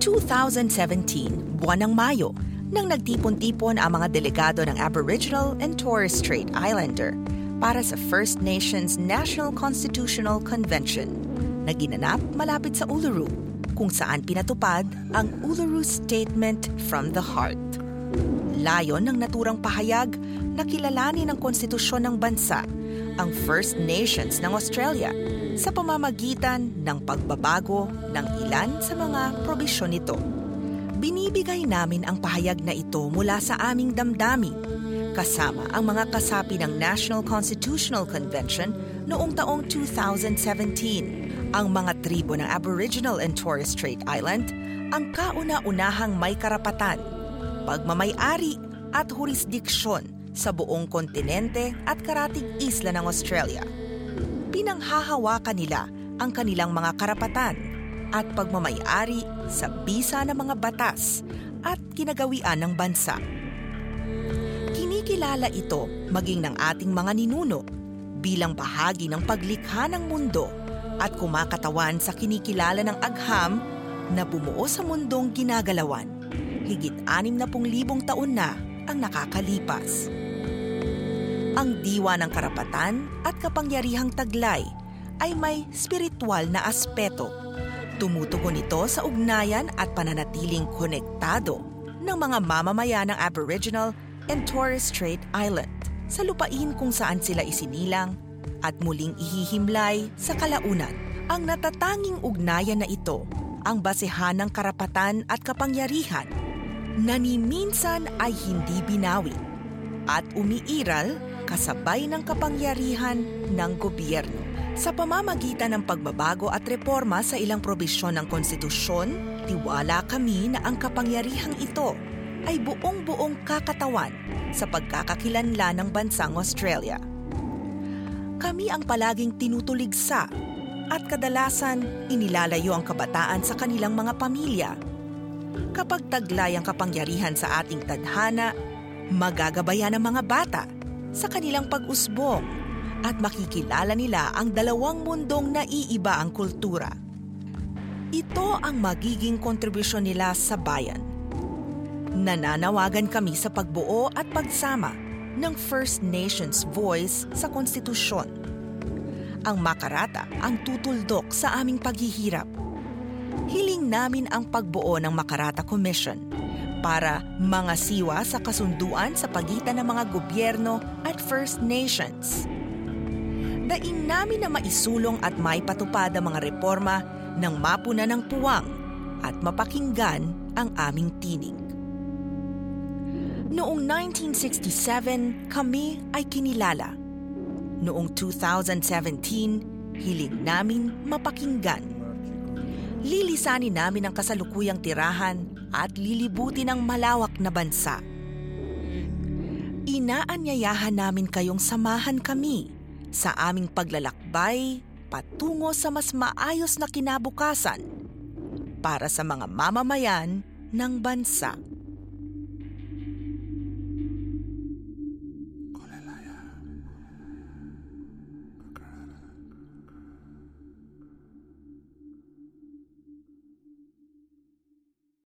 Noong 2017, buwan ng Mayo, nang nagtipon-tipon ang mga delegado ng Aboriginal and Torres Strait Islander para sa First Nations National Constitutional Convention na ginanap malapit sa Uluru, kung saan pinatupad ang Uluru Statement from the Heart. Layon ng naturang pahayag na kilalanin ng konstitusyon ng bansa ang First Nations ng Australia sa pamamagitan ng pagbabago ng ilan sa mga probisyon nito. Binibigay namin ang pahayag na ito mula sa aming damdamin kasama ang mga kasapi ng National Constitutional Convention noong taong 2017. Ang mga tribo ng Aboriginal and Torres Strait Island ang kauna-unahang may karapatan, pagmamayari at jurisdiksyon sa buong kontinente at karatig isla ng Australia. Pinanghahawakan nila ang kanilang mga karapatan at pagmamayari sa bisa ng mga batas at kinagawian ng bansa. Kinikilala ito maging ng ating mga ninuno bilang bahagi ng paglikha ng mundo at kumakatawan sa kinikilala ng agham na bumuo sa mundong ginagalawan. Higit 60,000 taon na ang nakakalipas. Ang diwa ng karapatan at kapangyarihang taglay ay may spiritual na aspeto. Tumutugon ito sa ugnayan at pananatiling konektado ng mga mamamayan ng Aboriginal and Torres Strait Island sa lupain kung saan sila isinilang at muling ihihimlay sa kalaunan. Ang natatanging ugnayan na ito ang basehan ng karapatan at kapangyarihan na ay hindi binawi at umiiral kasabay ng kapangyarihan ng gobyerno. Sa pamamagitan ng pagbabago at reforma sa ilang probisyon ng konstitusyon, tiwala kami na ang kapangyarihang ito ay buong-buong kakatawan sa pagkakakilanla ng bansang Australia. Kami ang palaging tinutuligsa at kadalasan inilalayo ang kabataan sa kanilang mga pamilya. Kapag taglay ang kapangyarihan sa ating tadhana, magagabayan ang mga bata sa kanilang pag-usbong at makikilala nila ang dalawang mundong naiiba ang kultura. Ito ang magiging kontribusyon nila sa bayan. Nananawagan kami sa pagbuo at pagsama ng First Nations voice sa konstitusyon. Ang makarata ang tutuldok sa aming paghihirap. Hiling namin ang pagbuo ng Makarata Commission para mangasiwa sa kasunduan sa pagitan ng mga gobyerno at First Nations. Daing namin na maisulong at maipatupad ang mga reforma ng mapuna ng puwang at mapakinggan ang aming tinig. Noong 1967, kami ay kinilala. Noong 2017, hiling namin mapakinggan. Lilisanin namin ang kasalukuyang tirahan at lilibutin ang malawak na bansa. Inaanyayahan namin kayong samahan kami sa aming paglalakbay patungo sa mas maayos na kinabukasan para sa mga mamamayan ng bansa.